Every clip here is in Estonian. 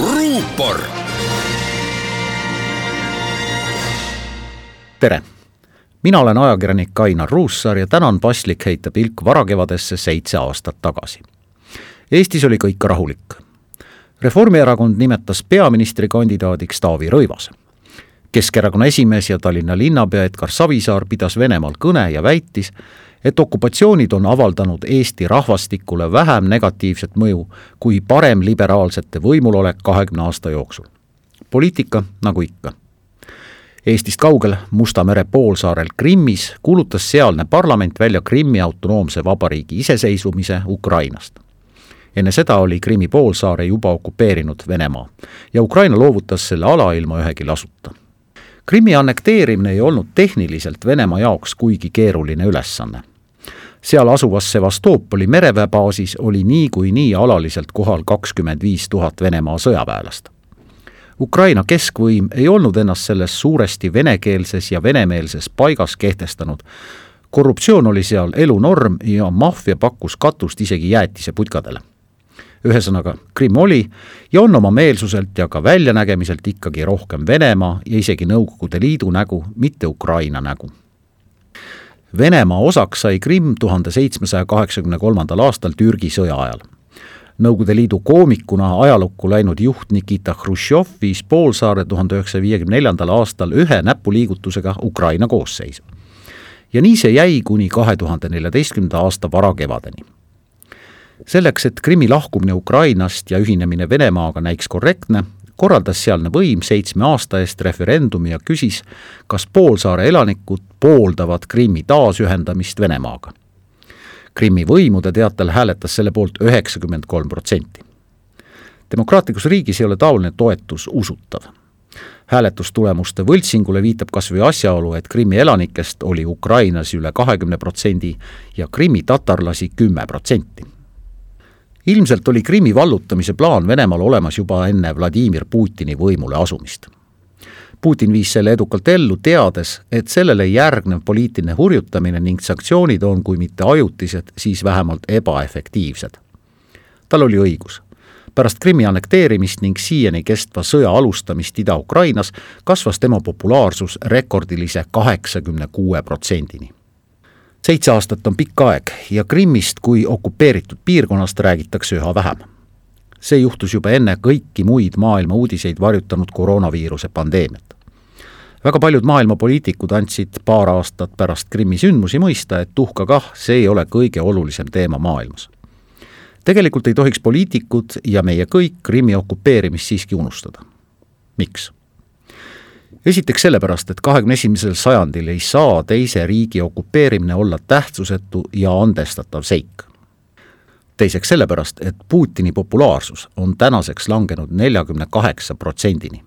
ruupor. tere, mina olen ajakirjanik Ainar Ruussaar ja täna on paslik heita pilk varakevadesse seitse aastat tagasi. Eestis oli kõik rahulik. Reformierakond nimetas peaministrikandidaadiks Taavi Rõivase. Keskerakonna esimees ja Tallinna linnapea Edgar Savisaar pidas Venemaal kõne ja väitis, et okupatsioonid on avaldanud Eesti rahvastikule vähem negatiivset mõju kui paremliberaalsete võimulolek kahekümne aasta jooksul. poliitika nagu ikka. Eestist kaugel Musta mere poolsaarel Krimmis kuulutas sealne parlament välja Krimmi autonoomse vabariigi iseseisvumise Ukrainast. enne seda oli Krimmi poolsaare juba okupeerinud Venemaa ja Ukraina loovutas selle ala ilma ühegi lasuta Krimmi annekteerimine ei olnud tehniliselt Venemaa jaoks kuigi keeruline ülesanne seal asuvas Sevastopoli mereväebaasis oli niikuinii alaliselt kohal kakskümmend viis tuhat Venemaa sõjaväelast. Ukraina keskvõim ei olnud ennast selles suuresti venekeelses ja venemeelses paigas kehtestanud. korruptsioon oli seal elunorm ja maffia pakkus katust isegi jäätiseputkadele. ühesõnaga, Krimm oli ja on oma meelsuselt ja ka väljanägemiselt ikkagi rohkem Venemaa ja isegi Nõukogude Liidu nägu, mitte Ukraina nägu Venemaa osaks sai Krimm tuhande seitsmesaja kaheksakümne kolmandal aastal Türgi sõja ajal. Nõukogude Liidu koomikuna ajalukku läinud juht Nikita Hruštšov viis poolsaare tuhande üheksasaja viiekümne neljandal aastal ühe näpuliigutusega Ukraina koosseisu. ja nii see jäi kuni kahe tuhande neljateistkümnenda aasta varakevadeni. selleks, et Krimmi lahkumine Ukrainast ja ühinemine Venemaaga näiks korrektne, korraldas sealne võim seitsme aasta eest referendumi ja küsis, kas poolsaare elanikud pooldavad Krimmi taasühendamist Venemaaga. Krimmi võimude teatel hääletas selle poolt üheksakümmend kolm protsenti. demokraatlikus riigis ei ole taoline toetus usutav. hääletustulemuste võltsingule viitab kas või asjaolu, et Krimmi elanikest oli Ukrainas üle kahekümne protsendi ja Krimmi tatarlasi kümme protsenti ilmselt oli Krimmi vallutamise plaan Venemaal olemas juba enne Vladimir Putini võimule asumist. Putin viis selle edukalt ellu, teades, et sellele järgnev poliitiline hurjutamine ning sanktsioonid on kui mitte ajutised, siis vähemalt ebaefektiivsed. tal oli õigus. pärast Krimmi annekteerimist ning siiani kestva sõja alustamist Ida-Ukrainas kasvas tema populaarsus rekordilise kaheksakümne kuue protsendini seitse aastat on pikk aeg ja Krimmist kui okupeeritud piirkonnast räägitakse üha vähem. see juhtus juba enne kõiki muid maailma uudiseid varjutanud koroonaviiruse pandeemiat. väga paljud maailma poliitikud andsid paar aastat pärast Krimmi sündmusi mõista, et tuhka kah, see ei ole kõige olulisem teema maailmas. tegelikult ei tohiks poliitikud ja meie kõik Krimmi okupeerimist siiski unustada. miks? Esiteks sellepärast, et kahekümne esimesel sajandil ei saa teise riigi okupeerimine olla tähtsusetu ja andestatav seik. teiseks sellepärast, et Putini populaarsus on tänaseks langenud neljakümne kaheksa protsendini.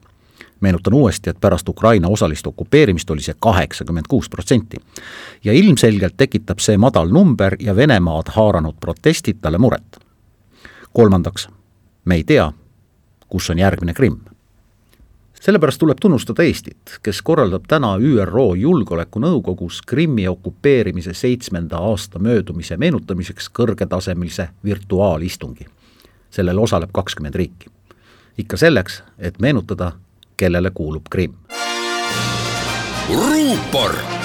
meenutan uuesti, et pärast Ukraina osalist okupeerimist oli see kaheksakümmend kuus protsenti. ja ilmselgelt tekitab see madal number ja Venemaad haaranud protestid talle muret. kolmandaks, me ei tea, kus on järgmine Krimm sellepärast tuleb tunnustada Eestit, kes korraldab täna ÜRO Julgeolekunõukogus Krimmi okupeerimise seitsmenda aasta möödumise meenutamiseks kõrgetasemelise virtuaalistungi. sellel osaleb kakskümmend riiki. ikka selleks, et meenutada, kellele kuulub Krimm. ruupor